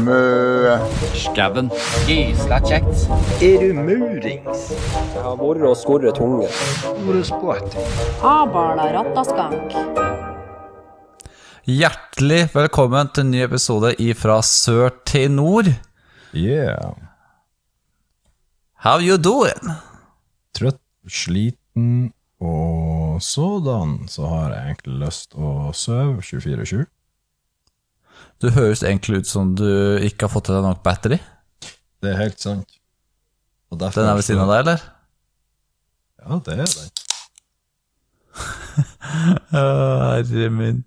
Mø. Skauen. Gysla kjekt. Er du murings? Jeg har vært og skorret tunge. Abala. Hjertelig velkommen til en ny episode ifra sør til nord. Yeah. How you doing? Trøtt, sliten og sådan, så har jeg egentlig lyst å sove 24-7. Du høres egentlig ut som du ikke har fått til deg nok battery. Det er helt sant. Den er ved siden av deg, eller? Ja, det er den. Herre min.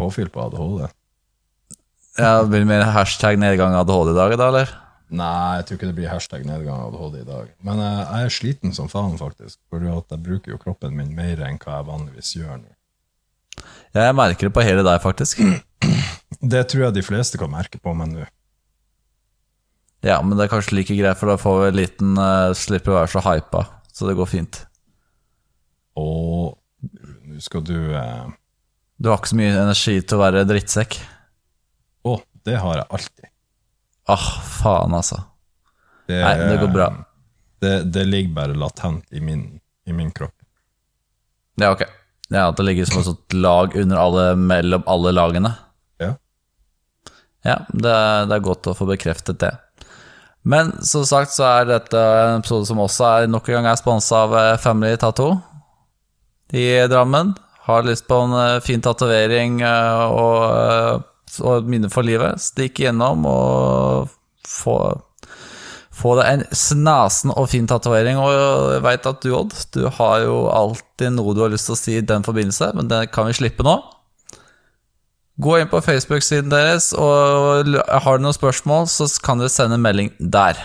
Påfyll på ADHD. Ja, det blir mer hashtag nedgang ADHD i dag, da, eller? Nei, jeg tror ikke det blir hashtag nedgang ADHD i dag. Men eh, jeg er sliten som faen, faktisk. For jeg bruker jo kroppen min mer enn hva jeg vanligvis gjør nå. Jeg merker det på hele deg, faktisk. Det tror jeg de fleste kan merke på meg nå. Ja, men det er kanskje like greit, for da får vi en liten uh, Slipper å være så hypa, så det går fint. Og nå skal du uh... Du har ikke så mye energi til å være drittsekk. Å, det har jeg alltid. Ah, faen, altså. Det, Nei, det går bra. Det, det ligger bare latent i min, i min kropp. Ja, ok. Ja, At det ligger som et lag under alle, mellom alle lagene. Ja. Det det er godt å få bekreftet det. Men som sagt så er dette en episode som også er nok en gang er sponsa av eh, Family Tattoo i Drammen. Har lyst på en eh, fin tatovering eh, og, og et minne for livet. Stikk innom og få, få deg en snasen og fin tatovering. Og jeg veit at du, Odd, du har jo alltid noe du har lyst til å si i den forbindelse, men det kan vi slippe nå. Gå inn på Facebook-siden deres, og har du noen spørsmål, så kan dere sende en melding der.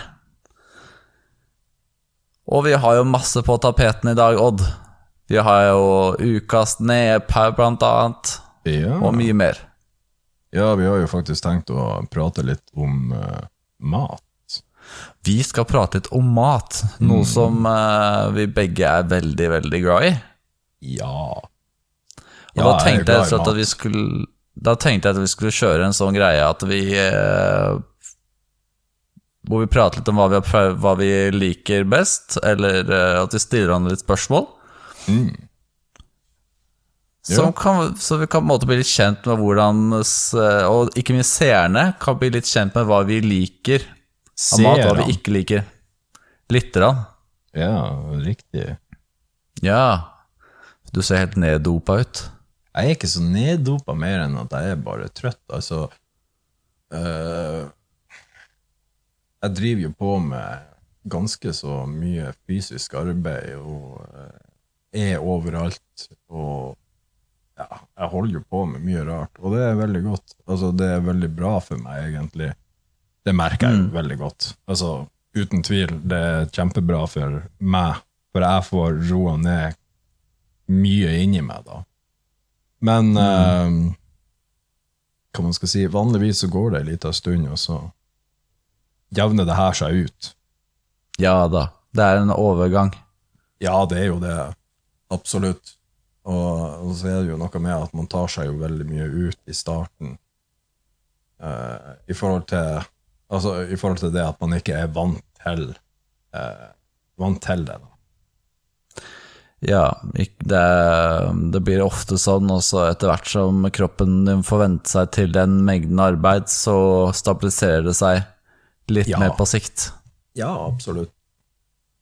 Og vi har jo masse på tapeten i dag, Odd. Vi har jo ukas Nepau, blant annet, Ja. og mye mer. ja, vi har jo faktisk tenkt å prate litt om uh, mat. Vi skal prate litt om mat, noe som uh, vi begge er veldig, veldig glad i. Ja. Og Ja, da tenkte jeg jeg at vi skulle Da tenkte jeg at vi skulle kjøre en sånn greie at vi eh, Hvor vi prater litt om hva vi, hva vi liker best, eller eh, at vi stiller hverandre litt spørsmål. Mm. Ja. kan, så vi kan på en måte bli litt kjent med hvordan Og ikke minst seerne kan bli litt kjent med hva vi liker av mat, hva vi ikke liker. Lite grann. Ja, riktig. Ja. Du ser helt neddopa ut. Jeg er ikke så neddopa mer enn at jeg er bare trøtt. Altså eh, Jeg driver jo på med ganske så mye fysisk arbeid og eh, er overalt. Og ja, jeg holder jo på med mye rart, og det er veldig godt. Altså, det er veldig bra for meg, egentlig. Det merker jeg mm. veldig godt. Altså, uten tvil, det er kjempebra for meg, for jeg får roa ned mye inni meg, da. Men eh, hva man skal si, vanligvis så går det en liten stund, og så jevner det her seg ut. Ja da. Det er en overgang. Ja, det er jo det. Absolutt. Og, og så er det jo noe med at man tar seg jo veldig mye ut i starten. eh, i, forhold til, altså, I forhold til det at man ikke er vant til eh, Vant til det. da. Ja, det, det blir ofte sånn, og så etter hvert som kroppen din får vente seg til den mengden arbeid, så stabiliserer det seg litt Ja. mer på sikt. Ja, absolutt.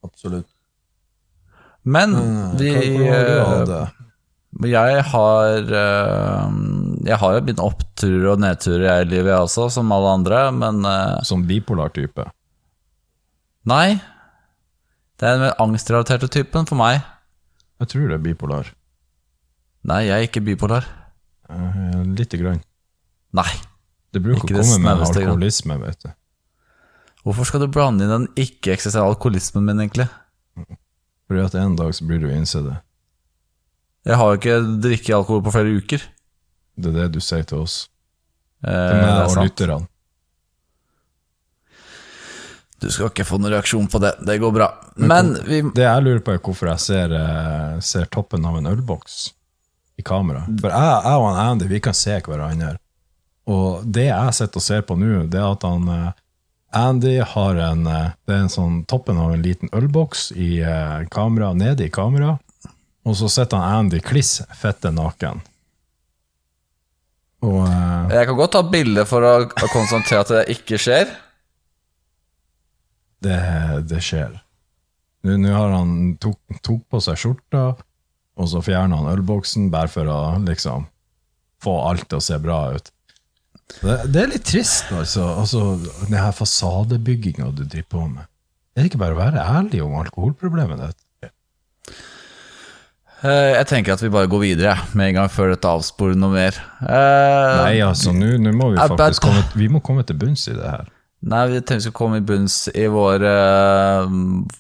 Absolutt. Men Mm, vi det? Jeg har eh, Jeg har jo mine oppturer og nedturer i livet, jeg også, som alle andre, men eh, Som bipolar type. nei. Det er den mer angstrelaterte typen for meg. Jeg tror det er bipolar. Nei, jeg er ikke bipolar. Eh, Lite grann. Nei. Det bruker Ikke å komme med alkoholisme, vet du. Hvorfor skal du blande inn den ikke-eksisterende alkoholismen min, egentlig? Fordi at en dag så blir du innse det. Jeg har jo ikke drikket alkohol på flere uker. Det er det du sier til oss. Eh, Til meg og lytterne. Du skal ikke få noen reaksjon på det. Det går bra. Men vi Det jeg lurer på, er hvorfor jeg ser, eh, ser toppen av en ølboks i kamera. For jeg, jeg og han Andy, vi kan se hverandre. Og det jeg sitter og ser på nå, det er at han eh, Andy har en eh, Det er en sånn toppen av en liten ølboks i kamera, nede i kamera. Og så sitter han Andy kliss fette naken. Og Jeg kan godt ta bilde for å konstatere at det ikke skjer. Det, det skjer. Nå har han tok, tok på seg skjorta, og så fjerna han ølboksen bare for å liksom få alt til å se bra ut. Det, det er litt trist, altså. altså den her fasadebygginga du driver på med. Det Er ikke bare å være ærlig om alkoholproblemet ditt? Eh, Jeg tenker at vi bare går videre med en gang før dette avsporer noe mer. Eh, Nei, altså, nå må vi faktisk komme, vi må komme til bunns i det her. Nei, vi tenkte vi skulle komme i bunns i vår, uh,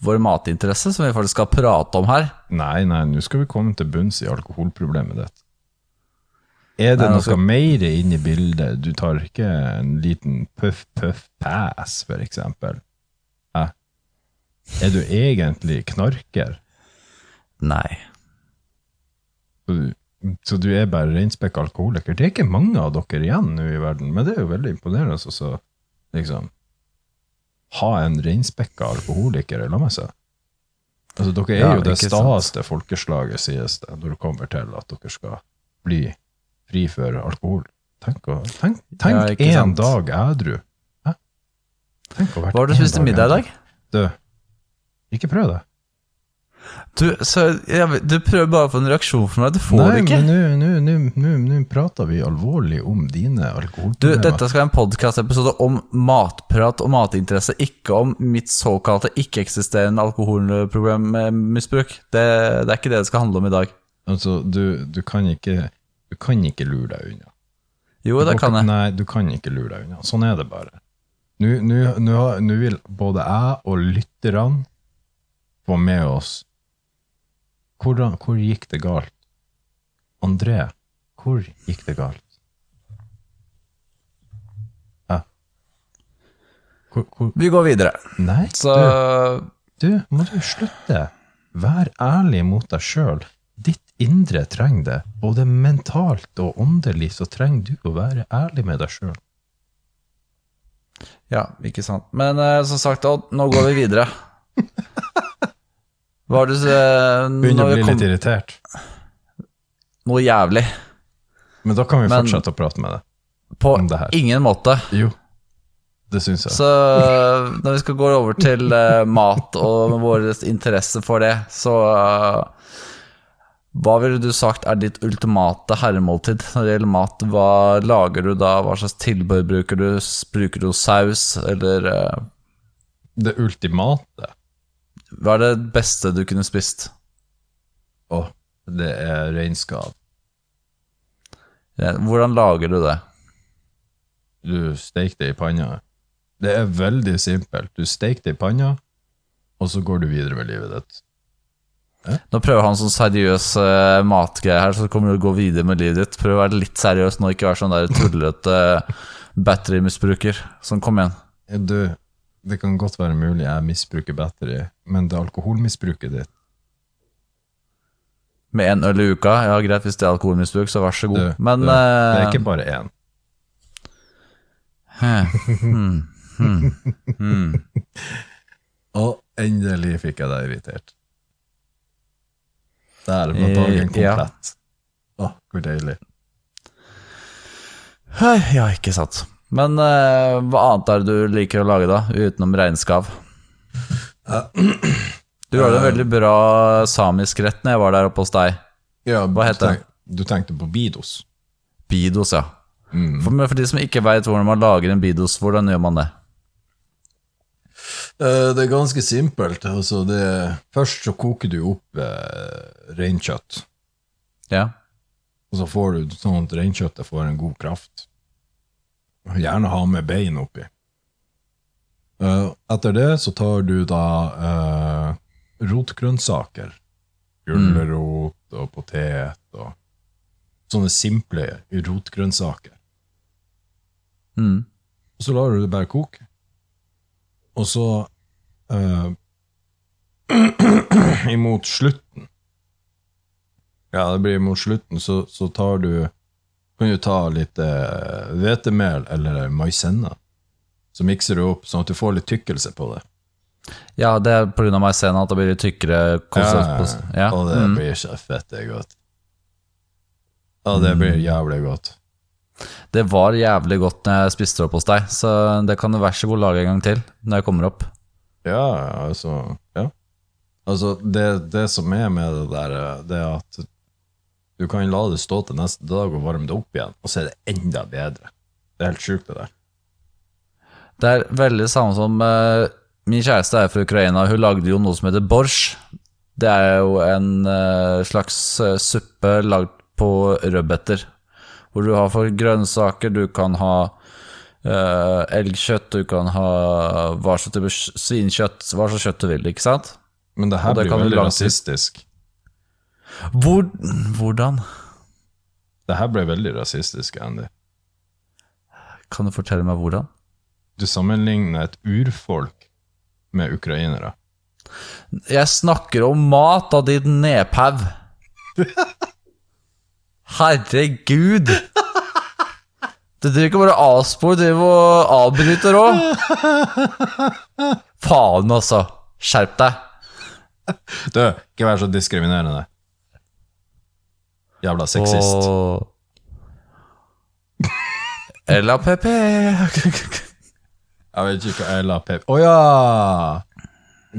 vår matinteresse, som vi faktisk skal prate om her. Nei, nei, nå skal vi komme til bunns i alkoholproblemet ditt. Er det Nei, noe skal- mer inn i bildet? Du tar ikke en liten puff, puff, pass, for eksempel? Hæ? Er du egentlig knarker? Nei. Så du, så du er bare reinspekka alkoholiker? Det er ikke mange av dere igjen nå i verden, men det er jo veldig imponerende å så, liksom ha en reinspekka alkoholiker i lag med seg. Altså, dere er Ja, jo det staeste folkeslaget, sies det, når det kommer til at dere skal bli fri for alkohol. Tenk, å, tenk, Ja, tenk ikke en dag edru. Hæ? Tenk å vært Hva har du spist til middag i dag? Du, ikke prøv det. Du, så, jeg du prøver bare å få en reaksjon fra meg, du får det ikke. men nå- prater vi alvorlig om dine Du, alkoholproblemer. dette skal være en podkastepisode om matprat og matinteresse, ikke om mitt såkalte ikke-eksisterende alkoholproblemmisbruk. Det, det er ikke det det skal handle om i dag. Altså, du, du, kan ikke, du kan ikke lure deg unna. Jo, det kan jeg. Nei, du kan ikke lure deg unna. Sånn er det bare. Nå vil både jeg og lytterne få med oss Hvordan, Hvor gikk det galt? André, hvor gikk det galt? Ja. Hvor, hvor, Vi går videre. nei, Så du, du, må du slutte. Vær ærlig mot deg sjøl. Ditt indre trenger det. Både mentalt og åndelig så trenger du å være ærlig med deg sjøl. Ja, ikke sant. Men uh, som sagt, Odd, nå går vi videre. Hva har du uh, Begynner å bli litt irritert. Noe jævlig. Men da kan vi Men- fortsette å prate med deg. På Om det her. ingen måte. Jo, det syns jeg. Så når vi skal gå over til uh, mat og vår interesse for det, så uh, Hva ville du sagt er ditt ultimate herremåltid når det gjelder mat? Hva lager du da? Hva slags tilbehør bruker du? Bruker du saus, eller uh... Det ultimate, Hva er det beste du kunne spist? å, det er reinskav. Hvordan lager du det? Du steker det i panna. Det er veldig simpelt. Du steker det i panna, og så går du videre med livet ditt. Nå prøver han sånn seriøs uh, matgreie her, så kommer du å gå videre med livet ditt. Prøv å være litt seriøs nå, ikke være sånn der tullete uh, batterymisbruker. Sånn, kom igjen. Du, det kan godt være mulig jeg misbruker battery, men det er alkoholmisbruket ditt Med én øl i uka, ja greit, hvis det er alkoholmisbruk, så vær så god. Du, Men du, Det er eh, ikke bare én. hmm, hmm, hmm. Og endelig fikk jeg deg irritert. Der var Eh, dagen komplett. Å, hvor deilig. Ja, ikke sant. Men uh, hva annet er det du liker å lage, da, utenom reinskav? Du lagde en veldig bra samisk rett når jeg var der oppe hos deg. Ja, Hva heter du Du tenkte på Bidos? Bidos, ja. Mm. For, for de som ikke veit hvordan man lager en bidos, hvordan gjør man det? Eh, Det er ganske simpelt. Altså det, først så koker du opp eh, reinkjøtt, Ja. og så får du sånn at reinkjøttet får en god kraft. Gjerne ha med bein oppi. Uh, etter det så tar du da uh, rotgrønnsaker. Gulrot og potet og sånne simple rotgrønnsaker. Mm. Og så lar du det bare koke. Og så uh, Imot slutten Ja, det blir imot slutten, så, så tar du kan du ta litt eh, eller maisenna. Så mikser du opp sånn at du får litt tykkelse på det. Ja, det er pga. maisena at det blir litt tykkere konsistens. Ja. Og det mm. blir så fette godt. Ja, det blir jævlig godt. Det var jævlig godt når jeg spiste det opp hos deg, så det kan du vær så god lage en gang til når jeg kommer opp. Ja, altså Ja. Altså, det, det som er med det der, eh, det er at du kan la det stå til neste dag og varme det opp igjen, og så er det enda bedre. Det er helt sjukt, det der. Det er veldig samme som uh, Min kjæreste er fra Ukraina, hun lagde jo noe som heter borsj. Det er jo en uh, slags uh, suppe lagd på rødbeter. Hvor du har for grønnsaker, du kan ha elgkjøtt, du kan ha hva slags type svinkjøtt, hva slags kjøtt du vil, ikke sant? Men det her det blir kan veldig rasistisk. Hvor, hvordan? Det her ble veldig rasistisk, Andy. Kan du fortelle meg hvordan? Du sammenligner et urfolk med ukrainere. Jeg snakker om mat av ditt nedpau. Herregud! Du driver ikke bare avspor, du driver og avbryter òg. Faen, altså. Skjerp deg. Du, ikke vær så diskriminerende. Jævla sexist. Og... LAPP Jeg vet ikke hva LAP Å ja!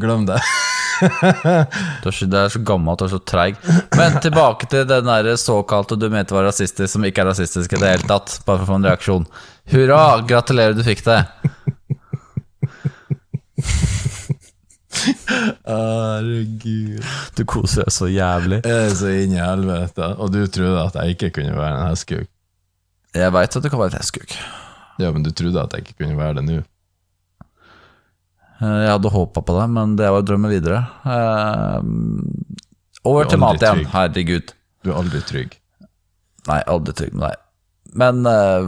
Glem det. Du er er så gammel og så treig. Men tilbake til den der såkalte du mente var rasistisk, som ikke er rasistisk i det hele tatt. Bare for å få en reaksjon. Hurra! Gratulerer, du fikk det. Herregud. Du koser deg så jævlig. Jeg er så inn i helvete. Og du trodde at jeg ikke kunne være en hestkuk. Jeg veit at du kan være testkuk. Ja, men du trodde at jeg ikke kunne være det nå. Eh, Jeg hadde håpa på det, men det var drømmen videre. Eh, Over er til mat igjen. trygg. Herregud. Du er aldri trygg. Nei, aldri trygg med deg. Men uh,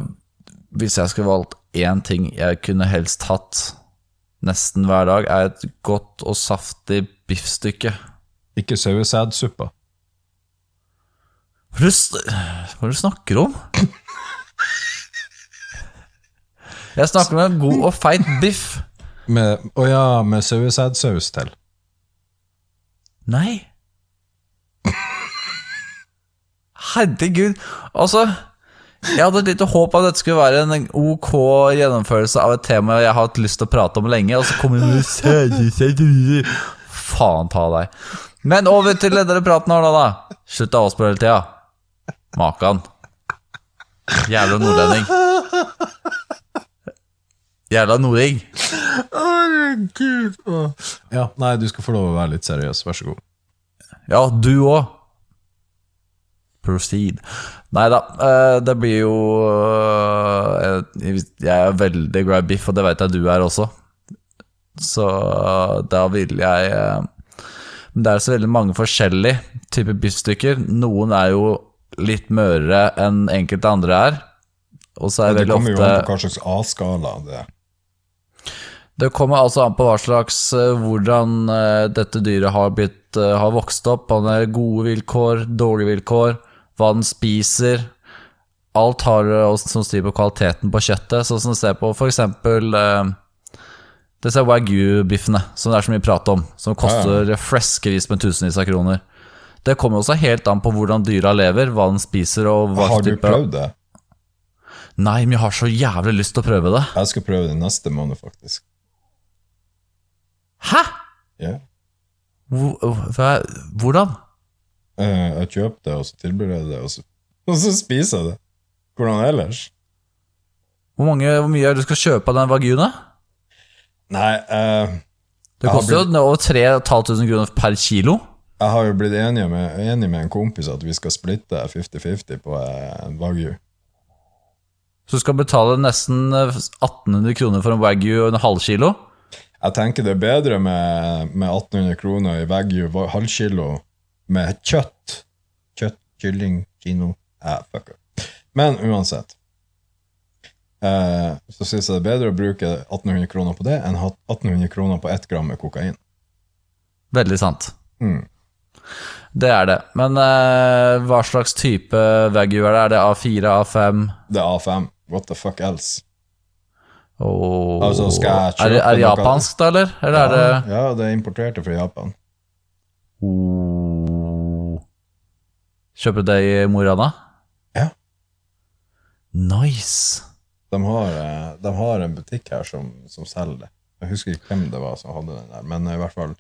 hvis jeg skulle valgt én ting jeg kunne helst hatt nesten hver dag, er et godt og saftig biffstykke. Ikke sauesædsuppa. Hva er det du snakker om? Jeg snakker om en god og feit biff. Med, å ja, med sauesædsaus til. Nei. Herregud. Altså, jeg hadde et lite håp at dette skulle være en ok gjennomførelse av et tema jeg har hatt lyst til å prate om lenge, og så kommer du med. Faen ta deg. Men over til denne praten her, da. da. Slutt å avspørre hele tida. Makan. Jævla nordlending. Jævla nording. Herregud. Ja, nei, du skal få lov å være litt seriøs. Vær så god. Ja, du òg. Proceed. Nei da, eh, det blir jo eh, Jeg er veldig glad i biff, og det vet jeg du er også. Så eh, da vil jeg Men det er så veldig mange forskjellige typer biffstykker. Noen er jo litt mørere enn enkelte andre er. Og så er Det kommer jo an på hva slags A-skala det er. Det kommer altså an på hva slags hvordan dette dyret har, blitt, har vokst opp. Om det er gode vilkår, dårlige vilkår, hva den spiser. Alt har eh, som styr på kvaliteten på kjøttet. Sånn som du ser på eksempel eh, disse wagyu-biffene, som det er så mye prat om. Som koster fleskevis med tusenvis av kroner. Det kommer også helt an på hvordan dyra lever, hva den spiser og hva Har du type prøvd det? Nei, men jeg har så jævlig lyst til å prøve det. Jeg skal prøve det neste måned, faktisk. Hæ?! Ja. Hvor- Hvordan? Eh, Jeg kjøper det, og så tilbyr jeg det, og så, og så spiser jeg det. Hvordan ellers? Hvor, mange, hvor mye er det du skal kjøpe av den da? Nei, uh, Det koster jo over 3500 kroner per kilo. jeg har jo blitt enig med, enig med en kompis at vi skal splitte 50-50 på eh, en wagyu. Så du skal betale nesten eh, 1800 kroner for en wagyu og en halv kilo. Jeg tenker det er bedre med, med 1800 kroner i wagyu halv halvkilo med kjøtt. Kjøtt, kylling, kino eh, Fuck it. Men uansett. Eh, så syns jeg det er bedre å bruke 1800 kroner på det enn 1800 kroner på ett gram med kokain. Veldig sant. Mm. Det er det. Men eh, hva slags type Wagyu er det? Er det A4, A5? Det er A5. What the fuck else? Oh. Altså, skal jeg er, det, kjøpe er det noe- japansk, da, eller? Eller er det Ja, det er importert fra Japan. oh. Kjøper du det i Mo i Rana? Ja. Nice. De har, eh, de har en butikk her som, som selger det. Jeg husker ikke hvem det var som hadde den der, men i hvert fall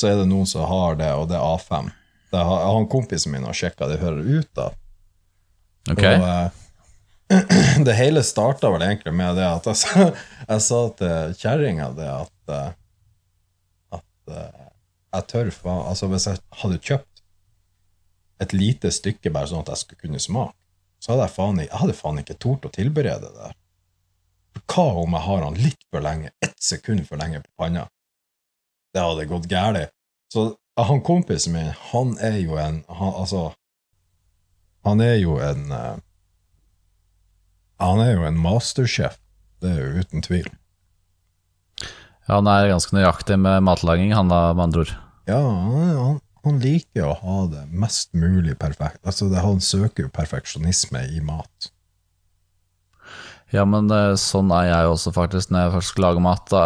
så er det noen som har det, og det er A5. Det har, en kompis min har sjekka, det hører ut da. Ok. Og, eh, det hele starta vel egentlig med det at jeg sa, jeg sa til kjerringa det at eh, At eh, jeg tør faen Altså, hvis jeg hadde kjøpt et lite stykke bare sånn at jeg skulle kunne smake, så hadde jeg faen, jeg hadde faen ikke tort å tilberede det der. For hva om jeg har han litt for lenge, ett sekund for lenge på panna? Det hadde gått galt. Så han kompisen min, han er jo en han, Altså, han er jo en uh, Han er jo en masterchef. Det er jo uten tvil. Ja, han er ganske nøyaktig med matlaging, han da, med andre ord. Ja, han, han, liker å ha det mest mulig perfekt. Altså, det, han søker jo perfeksjonisme i mat. Ja, men eh, sånn er jeg også, faktisk. Når jeg først skal lage mat, da,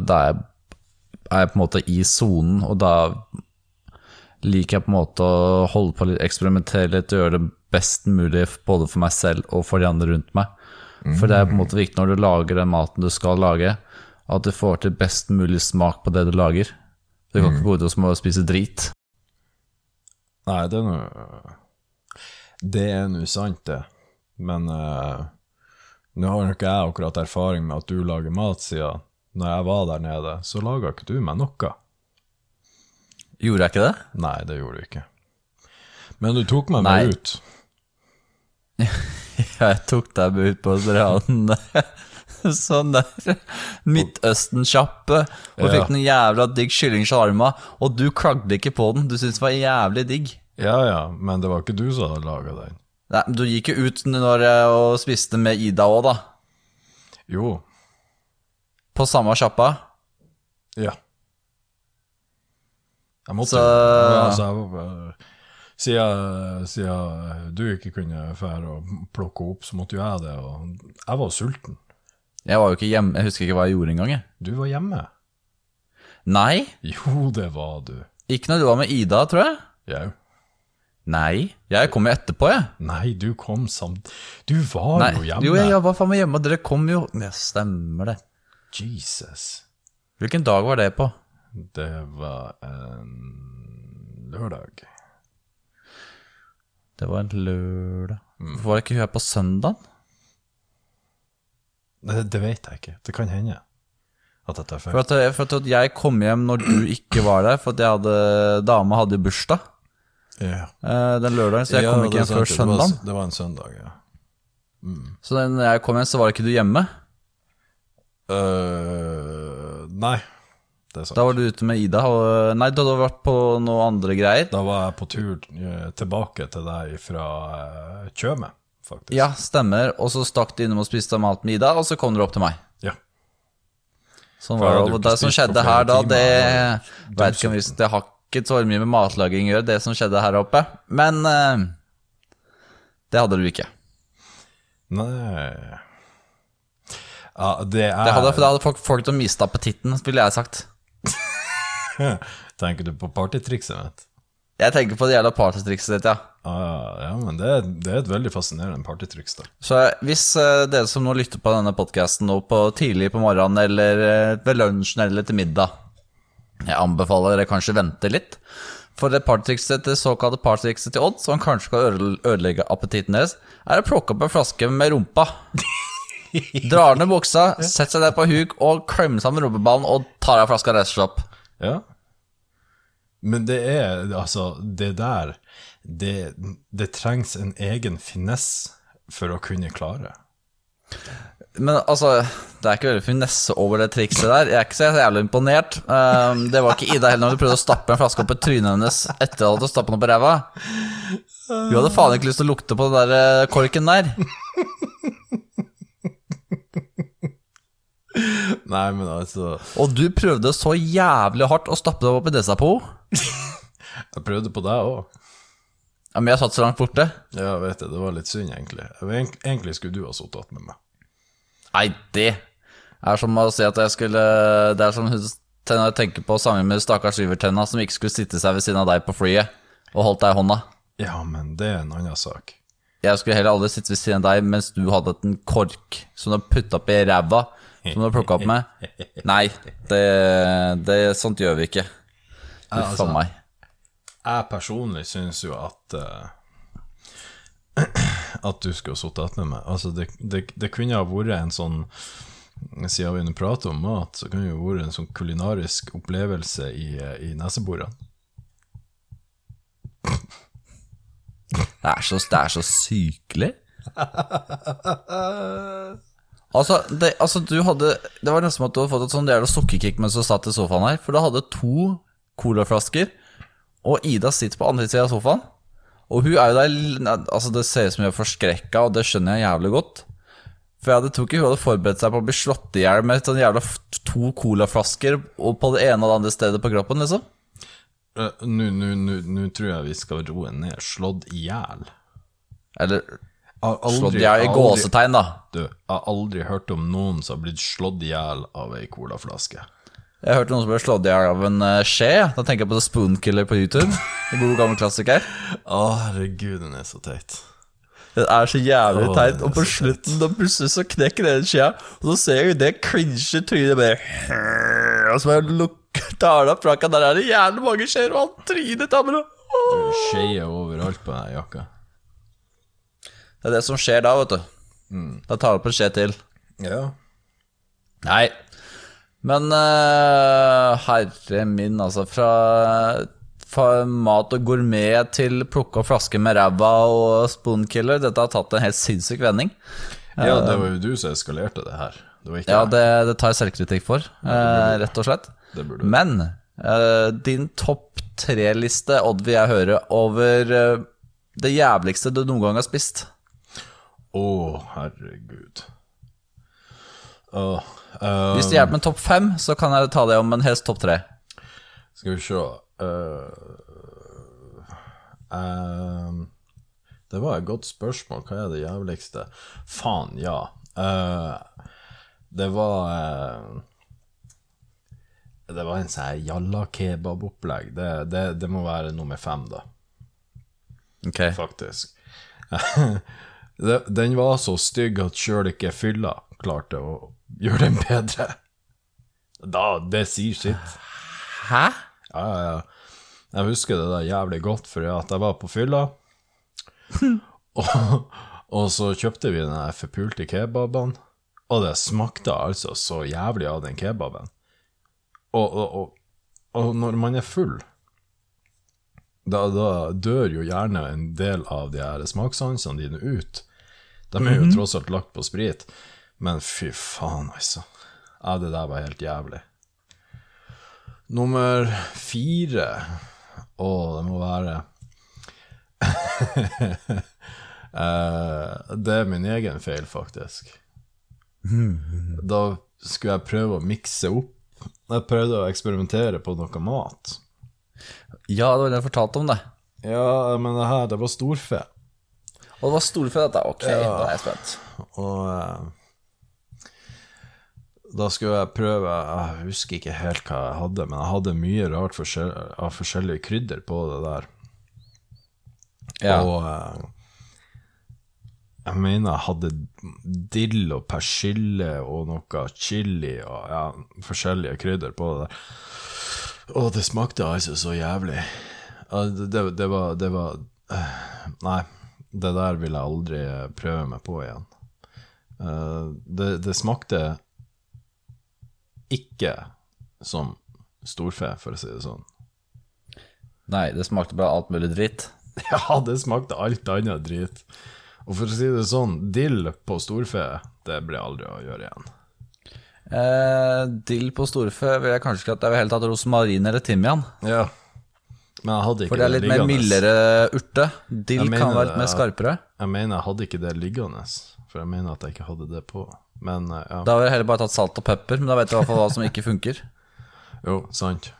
da er, jeg, er jeg på en måte i sonen, og da liker jeg på en måte å holde på litt, eksperimentere litt og gjøre det best mulig både for meg selv og for de andre rundt meg. For det er på en måte viktig når du lager den maten du skal lage, at du får til best mulig smak på det du lager. Du kan ikke gå ut og spise drit. Nei, det er noe Det er nå sant, det. Men uh, nå har nok jeg akkurat erfaring med at du lager mat, siden når jeg var der nede, så laga ikke du meg noe. Gjorde jeg ikke det? Nei, det gjorde du ikke. Men du tok meg Nei. med ut. Jeg tok deg med ut på stranden. Sånn der Midtøsten-sjappe. Og fikk noen jævla digg kylling shawarma. Og du klagde ikke på den. Du syntes det var jævlig digg. Ja ja, men det var ikke du som hadde laga den. Nei, men Du gikk jo ut når jeg og spiste med Ida òg, da. Jo. På samme sjappa. Ja. Jeg måtte Så- altså, jeg Siden, siden du ikke kunne fære og plukke opp, så måtte jo jeg det. Og jeg var sulten. Jeg var jo ikke hjemme. Jeg husker ikke hva jeg gjorde engang. jeg. Du var hjemme. Nei, Jo, det var du. ikke når du var med Ida, tror jeg. Jau. Nei, jeg kom jo etterpå, jeg. Nei, du kom samt Du var Nei, jo hjemme. jo, jeg var faen meg hjemme, og dere kom jo Ja, stemmer det. Jesus. Hvilken dag var det på? Det var en lørdag. Det var en lørdag. Var Hvorfor var ikke hun her på søndag? Det, det vet jeg ikke. Det kan hende at jeg tar feil. For at, for at jeg kom hjem når du ikke var der, for at dama hadde bursdag eh, den lørdagen, så jeg Ja, kom ikke er hjem før det søndag. Det var en søndag, ja. Så da jeg kom hjem, så var ikke du hjemme. Uh, nei, det er sant. Da var du ute med Ida. Og, nei, du hadde vært på noen andre greier. Da var jeg på tur eh, tilbake til deg fra uh, Tjøme, faktisk. Ja, stemmer. Og så stakk du innom og spiste mat med Ida, og så kom dere opp til meg. Ja. Sånn var det. Det som skjedde her da, det vet ikke om vi det har ikke så mye med matlaging å gjøre, det som skjedde her oppe. Men uh, det hadde du ikke. Nei Ja, det er Det hadde, da hadde folk, folk til å miste appetitten, ville jeg sagt. Tenker du på partytrikset mitt? Jeg tenker på det jævla partytrikset ditt, ja. Ah, ja, men det, er- det er et veldig fascinerende partytriks, da. Så hvis uh, dere som nå lytter på denne podkasten tidlig på morgenen eller uh, ved lunsjen eller til middag Jeg anbefaler dere kanskje vente litt. For det partytrikset, det såkalte partytrikset til Odd, som kanskje kan ødelegge appetitten deres, er å plukke opp en flaske med rumpa. Drar ned buksa, setter seg ned på huk og klemmer sammen rumpeballen og tar av flaska opp Ja. Men det er altså Det der Det, det trengs en egen finesse for å kunne klare. Men altså, det er ikke veldig finesse over det trikset der. Jeg er ikke så jævlig imponert. Um, det var ikke Ida heller når du prøvde å stappe en flaske opp i trynet hennes etter at du stappet den opp i ræva. Hun hadde faen ikke lyst til å lukte på den der eh, korken der. Nei, men altså Og du prøvde så jævlig hardt å stappe deg opp i Desapo. Jeg prøvde på deg òg. Ja, Men jeg satt så langt borte. Ja, jeg vet det. Det var litt synd, egentlig. Egentlig skulle du ha sittet igjen med meg. Nei, det er som å si at jeg skulle Det er som hun- tenker på sammen med stakkars Syvertenna som ikke skulle sitte seg ved siden av deg på flyet og holdt deg i hånda. Ja, men det er en annen sak. Jeg skulle heller aldri sitte ved siden av deg mens du hadde en kork som du putta opp i ræva, som du har plukka opp med. Nei, det, det sånt gjør vi ikke. Uff a meg. Jeg personlig syns jo at uh, At du skulle sittet igjen med meg. Altså, det, det, det kunne ha vært en sånn Siden vi nå prater om mat, så kunne det jo vært en sånn kulinarisk opplevelse i, eh, i neseborene. Det er så, det er så sykelig. Altså, det, altså, du hadde Det var nesten som at du hadde fått et sånn jævla sukkerkick mens du satt i sofaen her. For du hadde to colaflasker, og Ida sitter på andre sida av sofaen. Og hun er jo der Altså, det ser ut som hun er forskrekka, og det skjønner jeg jævlig godt. For jeg hadde, tror ikke hun hadde forberedt seg på å bli slått i hjel med sånn jævla to colaflasker og på det ene og det andre stedet på kroppen, liksom. Eh, Nå tror jeg vi skal roe ned. Slått i hjel. Eller aldri- slått i hjel i gåsetegn, da. Du, jeg har aldri hørt om noen som har blitt slått i hjel av ei colaflaske. Jeg har hørt noen som ble slått i hjel av en eh, skje. Da tenker jeg på The Spoonkiller på YouTube. En god gammel klassiker. Å, herregud, den er så teit. Den er så jævlig teit. Og på slutten da plutselig så knekker den skjea, og så ser jeg det cringe trynet bare Og så bare lukker tar det opp fraka. Der er det jævlig mange skjeer, og han trynet tar bare Skeier overalt på den jakka. Det er det som skjer da, vet du. Da tar det opp en skje til. Ja. Nei. Men uh, herre min, altså. Fra, fra mat og gourmet til plukke opp flasker med ræva og spoonkiller. Dette har tatt en helt sinnssyk vending. ja, det var jo du som eskalerte det her. Det var ikke Ja, det, det tar jeg selvkritikk for, uh, rett og slett. Det burde. Men uh, din topp tre-liste, Odd, vil jeg høre over eh, det jævligste du noen gang har spist. Å, herregud. Åh, eh, Hvis det hjelper med topp fem, så kan jeg ta det om en helst topp tre. Skal vi se uh, Det var et godt spørsmål. Hva er det jævligste? Faen, ja. Eh, det var eh, Det var en sånn jalla kebab-opplegg. Det, det, det må være nummer fem, da, Ok faktisk. Den var så stygg at sjøl ikke fylla klarte å gjøre den bedre. Da, det sier sitt. Hæ? Ja, ja, ja. Jeg husker det der jævlig godt, for at jeg var på fylla. og, og så kjøpte vi den forpulte kebaben, og det smakte altså så jævlig av den kebaben. Og, og, og når man er full, da, da dør jo gjerne en del av de her smakssansene dine ut. De er jo tross alt lagt på sprit. Men fy faen, altså. Ja, det der var helt jævlig. Nummer fire Å, det må være Eh, Det er min egen feil, faktisk. Da skulle jeg prøve å mikse opp. Jeg prøvde å eksperimentere på noe mat. Ja, det var det jeg fortalte om det. Ja, men det her, det var storfe. Og det var storfe, dette. Ok, da er jeg spent. Og eh, da skulle jeg prøve Jeg husker ikke helt hva jeg hadde, men jeg hadde mye rart forskjell, av forskjellige krydder på det der. Ja. Og eh, jeg mener jeg hadde dill og persille og noe chili og ja, forskjellige krydder på det der. Og det smakte altså så jævlig. Det, det, var, det var eh, Nei, det der vil jeg aldri prøve meg på igjen. Eh, det, det smakte ikke som storfe, for å si det sånn. Nei, det smakte bare alt mulig dritt. Ja, det smakte alt annet dritt. Og for å si det sånn, dill på storfe, det blir aldri å gjøre igjen. Eh, dill på storfe vil jeg kanskje ikke at jeg vil helt tatt rosmarin eller timian. Ja. Men jeg hadde ikke For det er litt mer mildere urte. Dill kan være litt mer skarpere. Jeg mener jeg hadde ikke det liggende, for jeg mener at jeg ikke hadde det på. Men eh, ja, Da ville jeg heller bare tatt salt og pepper, men da vet du i hvert fall hva som ikke funker. jo, sant.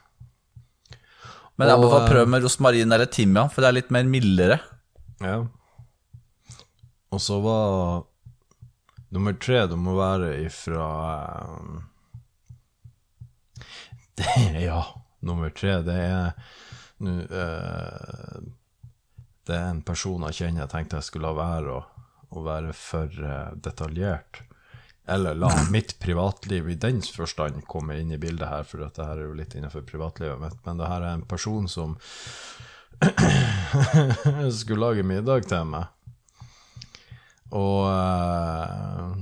Men jeg anbefaler eh, prøv med rosmarin eller timian, for det er litt mer mildere. Ja. Og så var nummer tre Det må være ifra eh, Ja, nummer tre, det er nu, uh, Det er en person jeg kjenner jeg tenkte jeg skulle la være å, å være for uh, detaljert. Eller la mitt privatliv i den forstand komme inn i bildet her, for at det her er jo litt innenfor privatlivet mitt. Men det her er en person som skulle lage middag til meg. Og uh,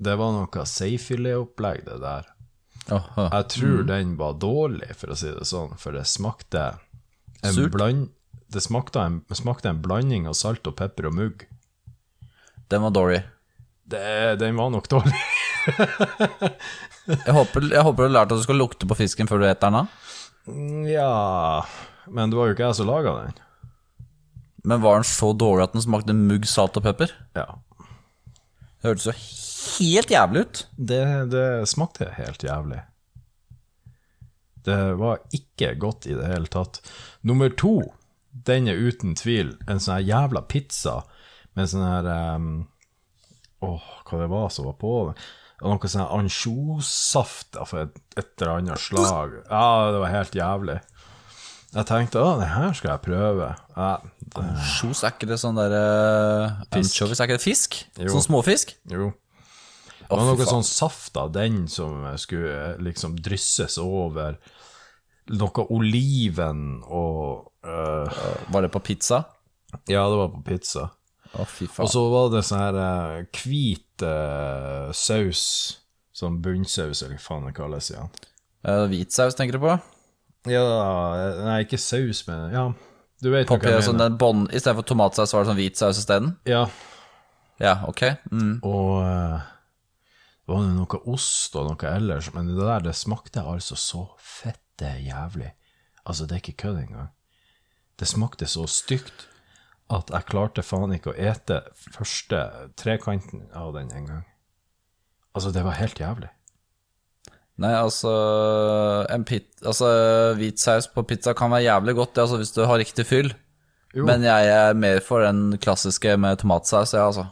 det var noe seifilet-opplegg, det der. Åh. Jeg tror den var dårlig, for å si det sånn, for det smakte en Surt? bland... Det smakte en, smakte en blanding av salt og pepper og mugg. Den var dårlig. Det, den var nok dårlig. Jeg håper, jeg håper du har lært at du skal lukte på fisken før du spiser den. da. Ja Men det var jo ikke jeg som laga den. Men var den så dårlig at den smakte mugg, salt og pepper? Ja. Det hørtes jo helt jævlig ut. Det, det smakte helt jævlig. Det var ikke godt i det hele tatt. Nummer to, den er uten tvil en sånn her jævla pizza med sånn her um, Åh, hva det var som var på den? Noe sånn her ansjossaft av et, et eller annet slag. Ja, det var helt jævlig. Jeg tenkte å, det her skal jeg prøve. Ja, det, Sjos, er ikke det sånn der uh, Fisk. Anchovies, er ikke det fisk? Jo. Sånn småfisk? jo. Det var noe sånn saft av den som skulle liksom drysses over noe oliven og uh... Var det på pizza? Ja, det var på pizza. Å, fy faen. Og så var det sånn her eh, hvit eh, saus, sånn bunnsaus, eller hva faen det kalles igjen. hvit Hvitsaus, tenker du på? Ja, nei, ikke saus, men ja, du vet hva Poppy, jeg sånn mener. den bånd, I stedet for tomatsaus var det sånn hvitsaus isteden? Ja, Ja, ok. Mm. og eh, det var noe ost og noe ellers, men det der, det smakte altså så fette jævlig. Altså, det er ikke kødd engang. Det smakte så stygt at jeg klarte faen ikke å ete første trekanten av den engang. Altså, det var helt jævlig. Nei, altså, en pit, altså Hvitsaus på pizza kan være jævlig godt det, altså, hvis du har riktig fyll. Jo. Men jeg er mer for den klassiske med tomatsaus, ja, altså.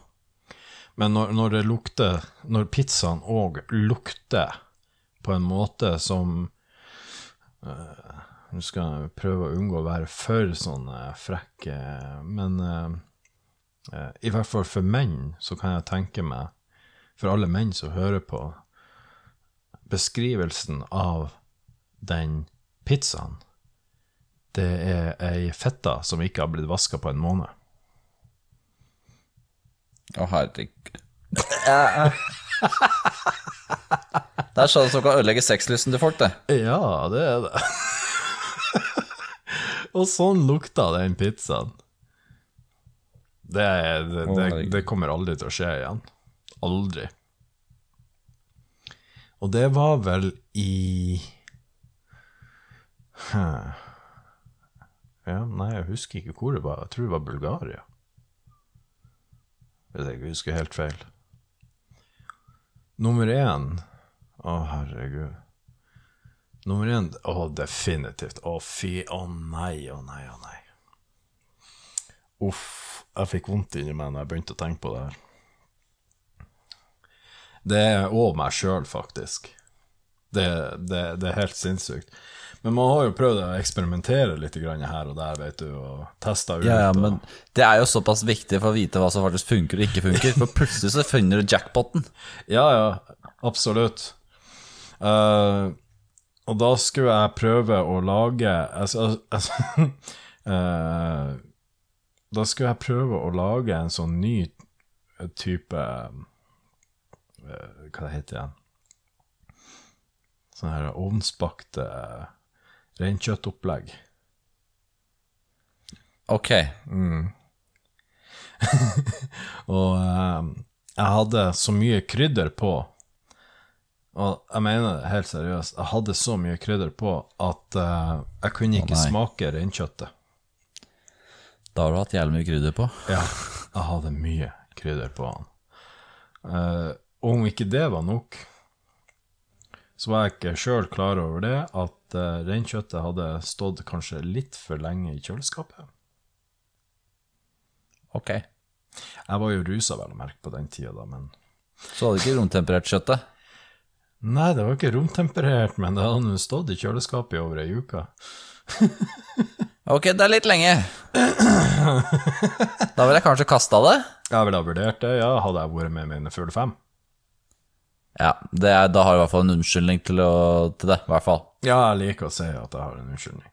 Men når, når det lukter Når pizzaen òg lukter på en måte som øh, Nå skal jeg prøve å unngå å være for sånn eh, frekk, eh, men eh, i hvert fall for menn så kan jeg tenke meg, for alle menn som hører på, beskrivelsen av den pizzaen Det er ei fetta som ikke har blitt vaska på en måned. Å, herregud. Det er sånn som kan ødelegge sexlysten til folk, det. Ja, det er det. Og sånn lukta den pizzaen. Det, det, det, det kommer aldri til å skje igjen. Aldri. Og det var vel i. Ja, nei, jeg husker ikke hvor det var. Jeg tror det var Bulgaria. Hvis jeg husker helt feil. Nummer én Å, herregud. Nummer én Å, definitivt. Å, fy. Å nei, å nei, å nei. Uff. Jeg fikk vondt inni meg når jeg begynte å tenke på det her. Det er òg meg sjøl, faktisk. Det, det, det er helt sinnssykt. Men man har jo prøvd å eksperimentere litt grann her og der, vet du, og testa ut. Ja, ja, og- men det er jo såpass viktig for å vite hva som faktisk funker og ikke funker. For plutselig så finner du jackpoten. Ja, ja, absolutt. Uh, og da skulle jeg prøve å lage altså, altså, uh, Da skulle jeg prøve å lage en sånn ny type Hva det heter igjen? Sånne her ovnsbakte reinkjøttopplegg. Ok. Og um, jeg hadde så mye krydder på Og jeg mener det helt seriøst. Jeg hadde så mye krydder på at uh, jeg kunne ikke oh, smake reinkjøttet. Da har du hatt jævlig mye krydder på. Ja, jeg hadde mye krydder på han. Eh, og om ikke det var nok, så var jeg ikke sjøl klar over det, at uh, reinkjøttet hadde stått kanskje litt for lenge i kjøleskapet. Ok. Jeg var jo rusa, vel å merke, på den tida, da, men Så hadde ikke romtemperert kjøttet? Nei, det var ikke romtemperert, men det hadde nå stått i kjøleskapet i over ei uke. Ok, det er litt lenge. Da ville jeg kanskje kasta det. Jeg ville ha vurdert det, ja, hadde jeg vært med mine fulle fem. Ja, er, da har du i hvert fall en unnskyldning til, å, til det. I hvert fall. Ja, jeg liker å si at jeg har en unnskyldning.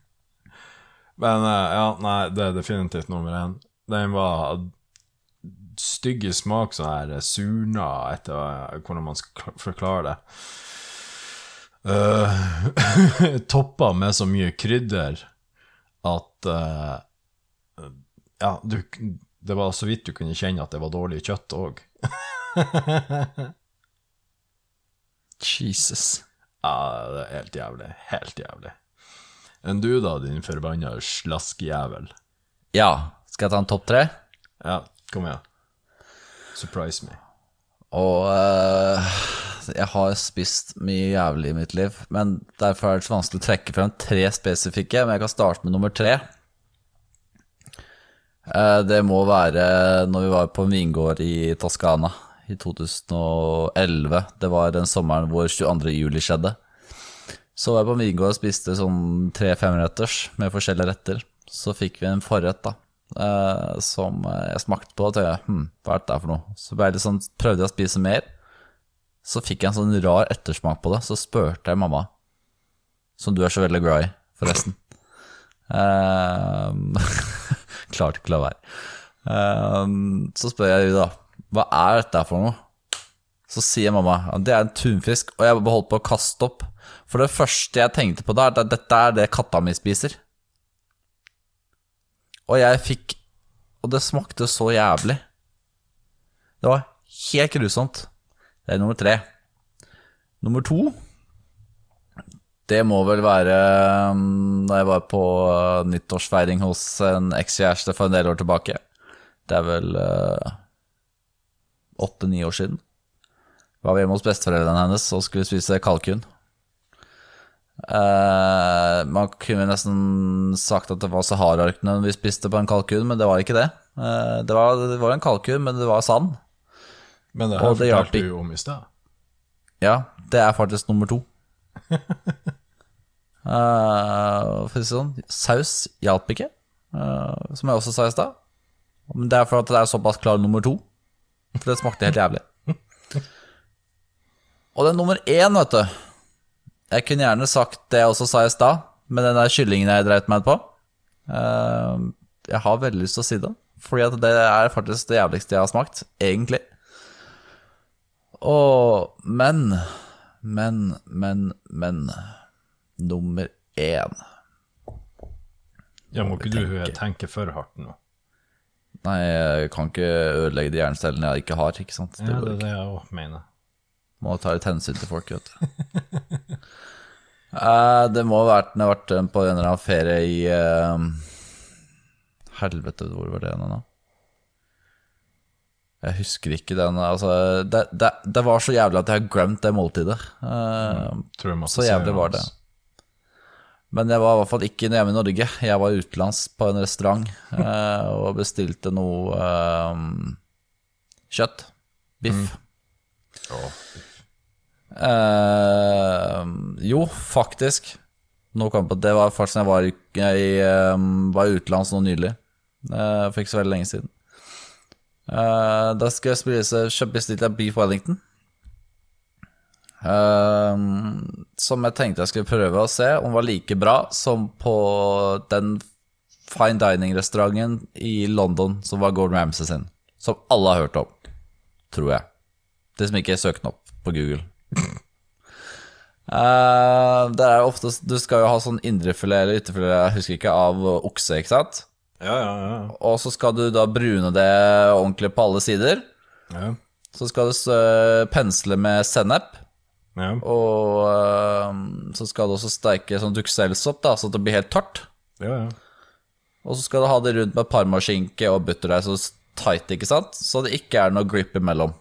Men eh, ja, nei, det er definitivt nummer én. Den var stygg i smak, sånn her surna etter eh, hvordan man skal forklare det. Uh, toppa med så mye krydder at uh, Ja, du, det var så vidt du kunne kjenne at det var dårlig kjøtt òg. Jesus. Ja, det er helt jævlig. Helt jævlig. Enn du, da, din forbanna slaskjævel? Ja, skal jeg ta en topp tre? Ja, kom igjen. Surprise me. Og uh, jeg har spist mye jævlig i mitt liv, men derfor er det så vanskelig å trekke frem tre spesifikke. Men jeg kan starte med nummer tre. Uh, Det må være når vi var på en vingård i Toskana i 2011. Det var den sommeren hvor 22. juli skjedde. Så var jeg på vingård og spiste sånn tre femretters med forskjellige retter. Så fikk vi en forrett, da. eh, som jeg smakte på og tenkte hm, hva er dette for noe? Så sånn, prøvde jeg å spise mer. Så fikk jeg en sånn rar ettersmak på det. Så spurte jeg mamma, som du er så veldig glad i, forresten. Ehm, Klarte ikke å la være. Ehm, så spør jeg henne da, hva er dette for noe? Så sier mamma at det er en tunfisk, og jeg holdt på å kaste opp. For det første jeg tenkte på da, er at dette er det katta mi spiser. Og jeg fikk Og det smakte så jævlig. Det var helt grusomt. Det er nummer tre. Nummer to Det må vel være um, da jeg var på uh, nyttårsfeiring hos en ekskjæreste for en del år tilbake. Det er vel åtte-ni år siden. Var vi hjemme hos besteforeldrene hennes og skulle spise kalkun. Eh, man kunne nesten sagt at det var Sahara-ørkenen vi spiste på en kalkun, men det var ikke det. Eh, det, var, det var en kalkun, men det var sand. Men det her fortalte du om i stad. Ja, det er faktisk nummer to. uh, for å si sånn, saus hjalp ikke, som jeg også sa i stad. Men det er for at det er såpass klar nummer to. For det smakte helt jævlig. Og den nummer én, vet du Jeg kunne gjerne sagt det jeg også sa i stad, med den der kyllingen jeg dreit meg ut på. Eh, jeg har veldig lyst til å si det, fordi at det er faktisk det jævligste jeg har smakt, egentlig. Og Men, men, men, men Nummer én Ja, må ikke du tenke for hardt nå? Nei, jeg kan ikke ødelegge de hjernecellene jeg ikke har, ikke sant? Det Ja, det er det jeg òg mener. Må ta litt hensyn til folk, vet du. Eh, det må ha vært når jeg har vært på en eller annen ferie i eh, Helvete, hvor var det nå? Jeg husker ikke den altså, det, det, det var så jævlig at jeg har glemt det måltidet. Eh, Tror Så jævlig var det. hans. Men jeg var i hvert fall ikke hjemme i Norge. Jeg var utenlands på en restaurant eh, og bestilte noe eh, kjøtt. Biff. Ja. Eh, jo, faktisk. Nå kom jeg på Det var faktisk da jeg var, jeg, eh, var utenlands nå nylig. eh, for ikke så veldig lenge siden. Eh, da skal jeg spise kjøpt av jeg beef wellington. Eh, som jeg tenkte jeg skulle prøve å se om var like bra som på den fine dining-restauranten i London som var Gordon Ramsay sin. Som alle har hørt om, tror jeg. De som ikke søker den opp på Google. Uh, det er ofte, Du skal jo ha sånn indrefilet eller ytterfilet, jeg husker ikke, av okse, ikke sant? Ja, ja, ja. Og så skal du da brune det ordentlig på alle sider. ja. Så skal du pensle med sennep. Ja. Og eh, så skal du også steike sånn dukkselsopp, da, så det blir helt tørt. ja, ja. Og så skal du ha det rundt med parmaskinke og butterdeig så tight, ikke sant? Så det ikke er noe grip imellom.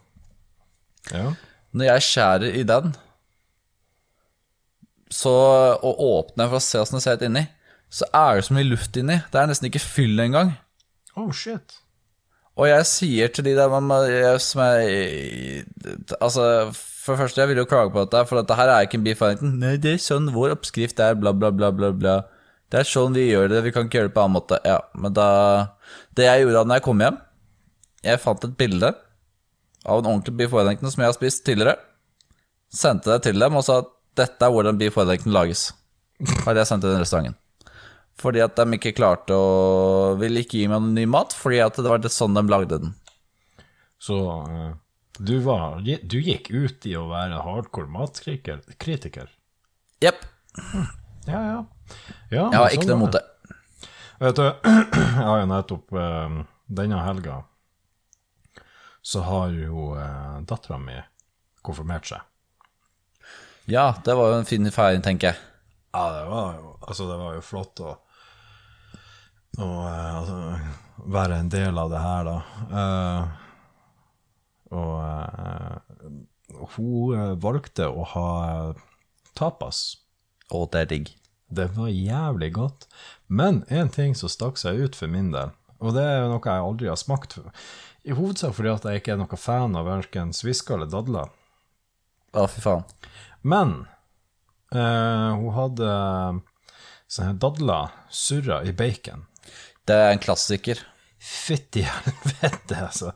ja. Når jeg skjærer i den, så og åpner for å se åssen det ser ut inni, så er det så mye luft inni. Det er nesten ikke fyll engang. Oh, shit. Og jeg sier til de der som jeg Altså, for det første, jeg vil jo klage på dette, for dette her er ikke en beef Wellington. Nei, det er sånn vår oppskrift er, bla, bla, bla, bla, bla. Det er sånn vi gjør det, vi kan ikke gjøre det på en annen måte. Ja, men da Det jeg gjorde da når jeg kom hjem, jeg fant et bilde av en ordentlig beef Wellington som jeg har spist tidligere. Sendte det til dem og sa at dette er hvordan beef Wellington lages. Hadde jeg sendt til den restauranten. Fordi at de ikke klarte å Ville ikke gi meg noe ny mat, fordi at det var det sånn de lagde den. Så eh, du, var, du gikk ut i å være hardcore matkritiker? Jepp. Ja, ja. ja Jeg har sånn ikke noe var mot det. Vet du, jeg har jo nettopp eh, Denne helga så har jo eh, dattera mi konfirmert seg. Ja, det var jo en fin feiring, tenker jeg. Ja, det var jo, altså, det var jo flott å, å eh, altså, være en del av det her, da. Eh, og eh, hun eh, valgte å ha tapas. Å, det er digg. Det var jævlig godt. Men én ting som stakk seg ut for min del, og det er noe jeg aldri har smakt I hovedsak fordi at jeg ikke er noen fan av verken svisker eller dadler. Ja, fy faen. Men uh, hun hadde sånne dadler surra i bacon. Det er en klassiker. Fytti helvete, altså.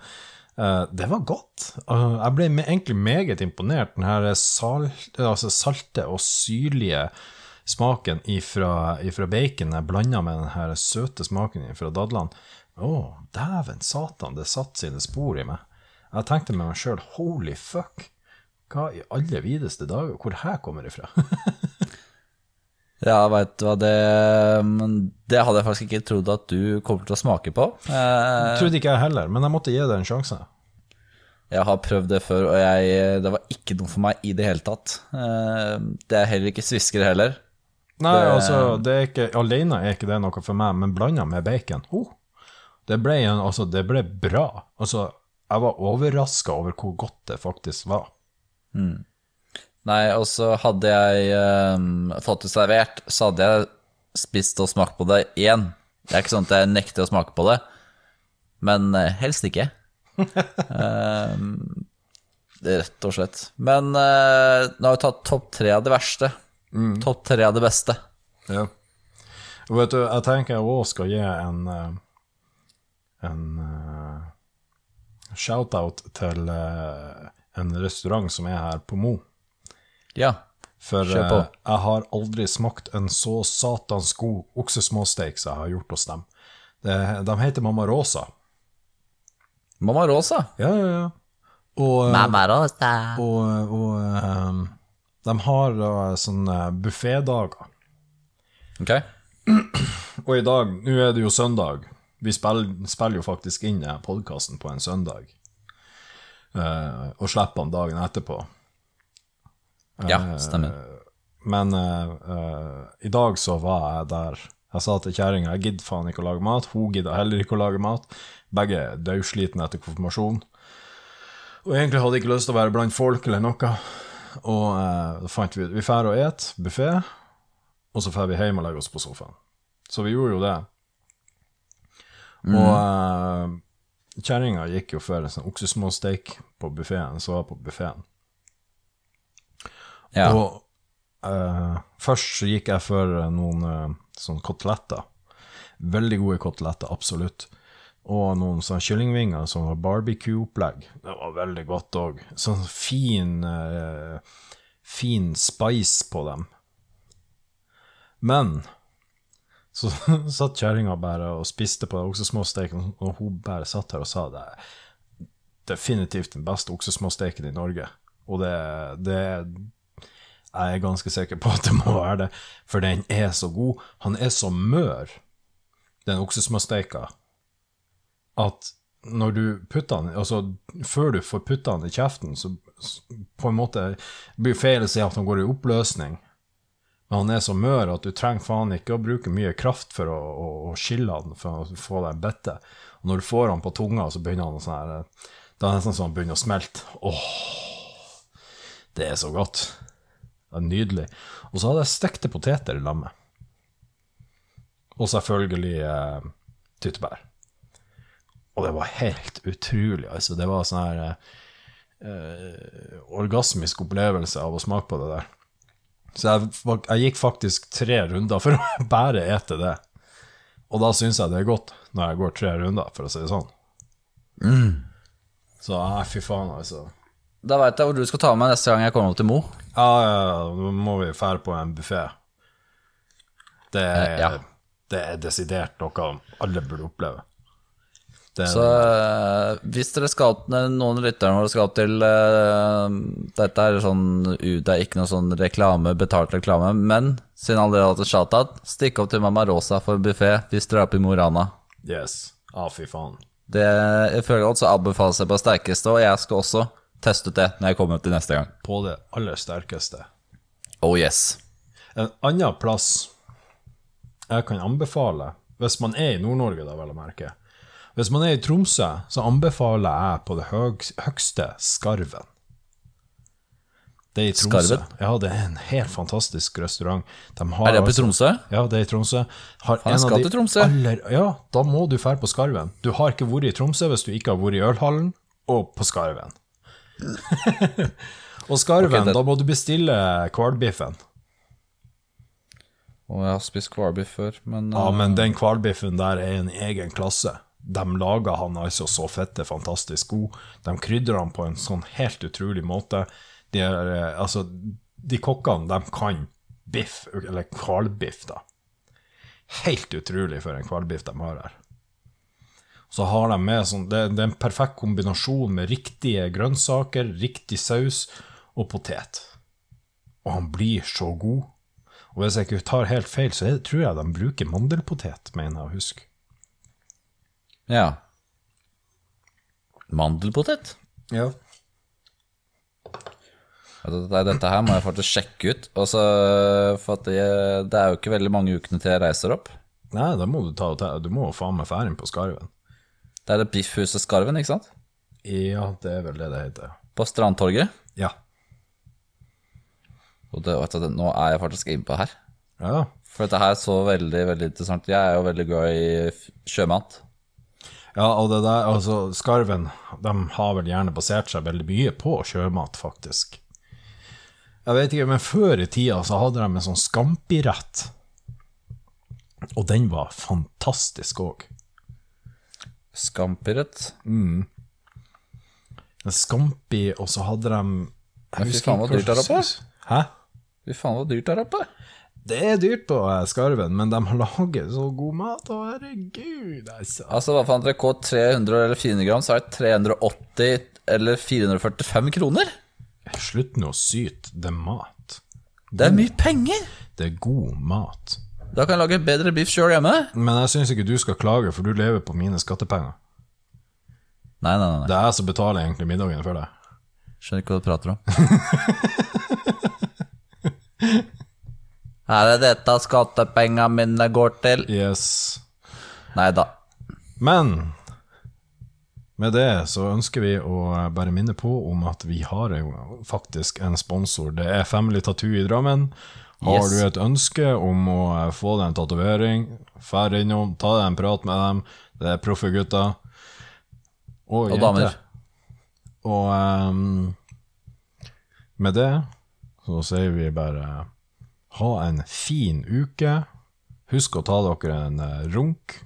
Eh, det var godt. Eh, jeg ble egentlig meget imponert. Den her salt, altså salte og syrlige smaken ifra, ifra baconet blanda med den her søte smaken fra dadlene. Å, dæven satan, det satte sine spor i meg. Jeg tenkte med meg sjøl, holy fuck, hva i alle videste dager, hvor her kommer ifra? Ja, veit du hva, det men Det hadde jeg faktisk ikke trodd at du kommer til å smake på. Eh, Trodde ikke jeg heller, men jeg måtte gi det en sjanse. Jeg har prøvd det før, og jeg, det var ikke noe for meg i det hele tatt. Eh, Det er heller ikke svisker heller. Nei, Det- altså, det er ikke, alene er ikke det noe for meg, men blanda med bacon oh, det, ble en, altså, det ble bra. Altså, jeg var overraska over hvor godt det faktisk var. Nei, og så hadde jeg um, fått det servert, så hadde jeg spist og smakt på det igjen. Det er ikke sånn at jeg nekter å smake på det, men eh, helst ikke. um, rett og slett. Men uh, nå har vi tatt topp tre av det verste. Topp tre av det beste. Ja. Og vet du, jeg tenker jeg òg skal gi en eh, en uh, shout-out til uh, en restaurant som er her på Mo. Ja. For Kjør på. eh, jeg har aldri smakt en så satans god oksesmåsteik som jeg har gjort hos dem. Det, de heter Mamma Rosa. Mamma Rosa. Ja, ja, ja. Og, eh, Mamma Rosa. og, og eh, de har uh, sånne buffédager. Ok. Og i dag, nå er det jo søndag. Vi spiller, spiller jo faktisk inn denne podkasten på en søndag. Eh, og slipper den dagen etterpå. Ja, stemmer. Men eh, eh, i dag så var jeg der. Jeg sa til kjerringa jeg gidder faen ikke å lage mat. Hun gidder heller ikke å lage mat. Begge er dødslitne etter konfirmasjon. Og egentlig hadde jeg ikke lyst til å være blant folk eller noe. Og eh, da fant vi ut Vi drar og et buffé, og så drar vi hjem og legger oss på sofaen. Så vi gjorde jo det. Og uh, kjerringa gikk jo for en sånn oksesmåsteik på buffeen, så var på buffeen. Ja. Og uh, først så gikk jeg for eh, noen uh, sånn koteletter. Veldig gode koteletter, absolutt. Og noen sånne kyllingvinger som var barbecue-opplegg. Det var veldig godt òg. Sånn fin uh, fin spice på dem. Men så satt kjerringa bare og spiste på oksesmåsteken, og hun bare satt her og sa det er definitivt den beste oksesmåsteken i Norge. Og det, det jeg er ganske sikker på at det må være det, for den er så god. Han er så mør, den oksesmørsteika, at når du putter den Altså, før du får putta den i kjeften, så på en måte blir feil å si at han går i oppløsning. Men han er så mør at du trenger faen ikke å bruke mye kraft for å, å, å skille den, for å få deg en bette. Og når du får han på tunga, så begynner han å sånn her Da er det nesten sånn han begynner å smelte. Åh, det er så godt. Det er nydelig. Og så hadde jeg stekte poteter i lammet. Og selvfølgelig eh, tyttebær. Og det var helt utrolig, altså. Det var sånn her eh, orgasmisk opplevelse av å smake på det der. Så jeg, jeg gikk faktisk tre runder for å bare ete det. Og da syns jeg det er godt, når jeg går tre runder, for å si det sånn. Så nei, fy faen, altså. Da veit jeg hvor du skal ta med meg neste gang jeg kommer opp til Mo. Ja, ja, ja, nå må vi fære på en buffé. Det, Eh, ja. det er desidert noe alle burde oppleve. Det, Så eh, hvis dere skal noen lyttere våre skal til uh, Dette er sånn Det er ikke noe sånn reklame, betalt reklame, men siden alle dere har hatt en shoutout, stikk opp til Mamma Rosa for buffé hvis dere er oppe i Mo Rana. Yes. Ah, fy faen. Det jeg føler også anbefales seg på sterkeste, og jeg skal også teste ut det når jeg kommer til neste gang. På det aller sterkeste. Oh yes. En annen plass jeg kan anbefale, hvis man er i Nord-Norge, da vel å merke Hvis man er i Tromsø, så anbefaler jeg på det høyeste Skarven. Det er i Tromsø. Skarven? Ja, det er en helt fantastisk restaurant. De har Er det oppe i altså- Tromsø? Ja, det er i Tromsø. Har jeg skal til Tromsø. Aller, ja, da må du fære på Skarven. Du har ikke vært i Tromsø hvis du ikke har vært i Ølhallen, og på Skarven. og Skarven, okay, det- da må du bestille hvalbiffen. Og jeg har spist hvalbiff før, men Ja, eh, men den hvalbiffen der er en egen klasse. De lager han altså så fette fantastisk god. De krydrer han på en sånn helt utrolig måte. De, er, eh, altså, de kokkene, de kan biff, eller hvalbiff, da. Helt utrolig for en hvalbiff de har her. Så har de med sånn det, det er en perfekt kombinasjon med riktige grønnsaker, riktig saus og potet. Og han blir så god. Og hvis jeg ikke tar helt feil, så er tror jeg de bruker mandelpotet, mener jeg å huske. ja. Mandelpotet? Ja. Ja, Dette, her må jeg faktisk sjekke ut. Også, for at det, det er jo ikke veldig mange ukene til jeg reiser opp. Nei, da må du ta og ta Du må faen meg fære inn på skarven. Det er det Biffhuset Skarven, ikke sant? Ja, det er vel det det heter. På Strandtorget. Ja. Og det, du, nå er jeg faktisk innpå her. Ja. For dette her så veldig, veldig interessant. Jeg er jo veldig glad i sjømat. Ja, og det der, altså, Skarven de har vel gjerne basert seg veldig mye på sjømat, faktisk. Jeg vet ikke, men før i tida så hadde de en sånn skampirett. Og den var fantastisk òg. Skampirett. Mm. Skampi, og så hadde de Men fy faen, hvor dyrt er det oppe? Hæ? Fy faen, hvor dyrt der oppe. Det er dyrt på eh, Skarven, men de lager så god mat, å herregud, altså. Altså, hva faen, dere kår 300 eller 400 gram, så er det 380 eller 445 kroner. Slutt nå å syte, det er mat. Det er mye penger. Det er god mat. Da kan jeg lage bedre biff sjøl hjemme. Men jeg syns ikke du skal klage, for du lever på mine skattepenger. Nei, nei, nei. Det er jeg som betaler egentlig middagen for deg. Skjønner ikke hva du prater om. er det dette skattepengene mine går til? Yes. Nei da. Men med det så ønsker vi å bare minne på om at vi har jo faktisk en sponsor. Det er Family Tattoo i Drammen. Har Yes. du et ønske om å få deg en tatovering, fær innom, ta deg en prat med dem. Det er proffe gutter. Og, Og damer. Og um, med det så sier vi bare ha en fin uke. Husk å ta dere en eh, runk.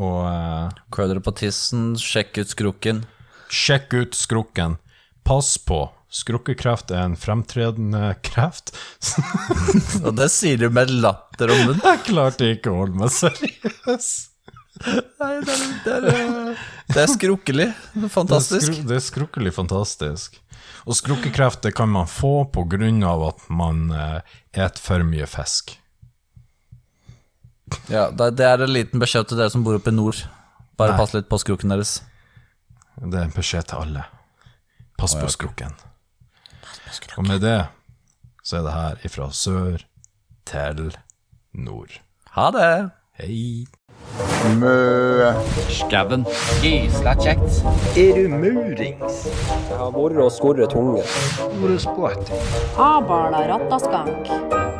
Og uh, Klø dere på tissen, sjekk ut skrukken. sjekk ut skrukken. Pass på. Skrukkekreft er en fremtredende kreft. Og det sier du med latter om munnen. Jeg klarte ikke å holde meg seriøs. Nei, det er, det er, det er skrukkelig. Det er, Fantastisk. skru, det er skrukkelig fantastisk. Og skrukkekreft det kan man få av at man eh, et for mye fisk. Ja, det er en liten beskjed til dere som bor oppe i nord. Bare pass litt på skrukken deres. Det er en beskjed til alle. Pass på skrukken. Og med det så er det her ifra sør til nord. Ha det. Hei. Mø. Skauen. Gysla kjekt. Er du murings? Det har vært og skåret tunge. Er? Abala rattaskank.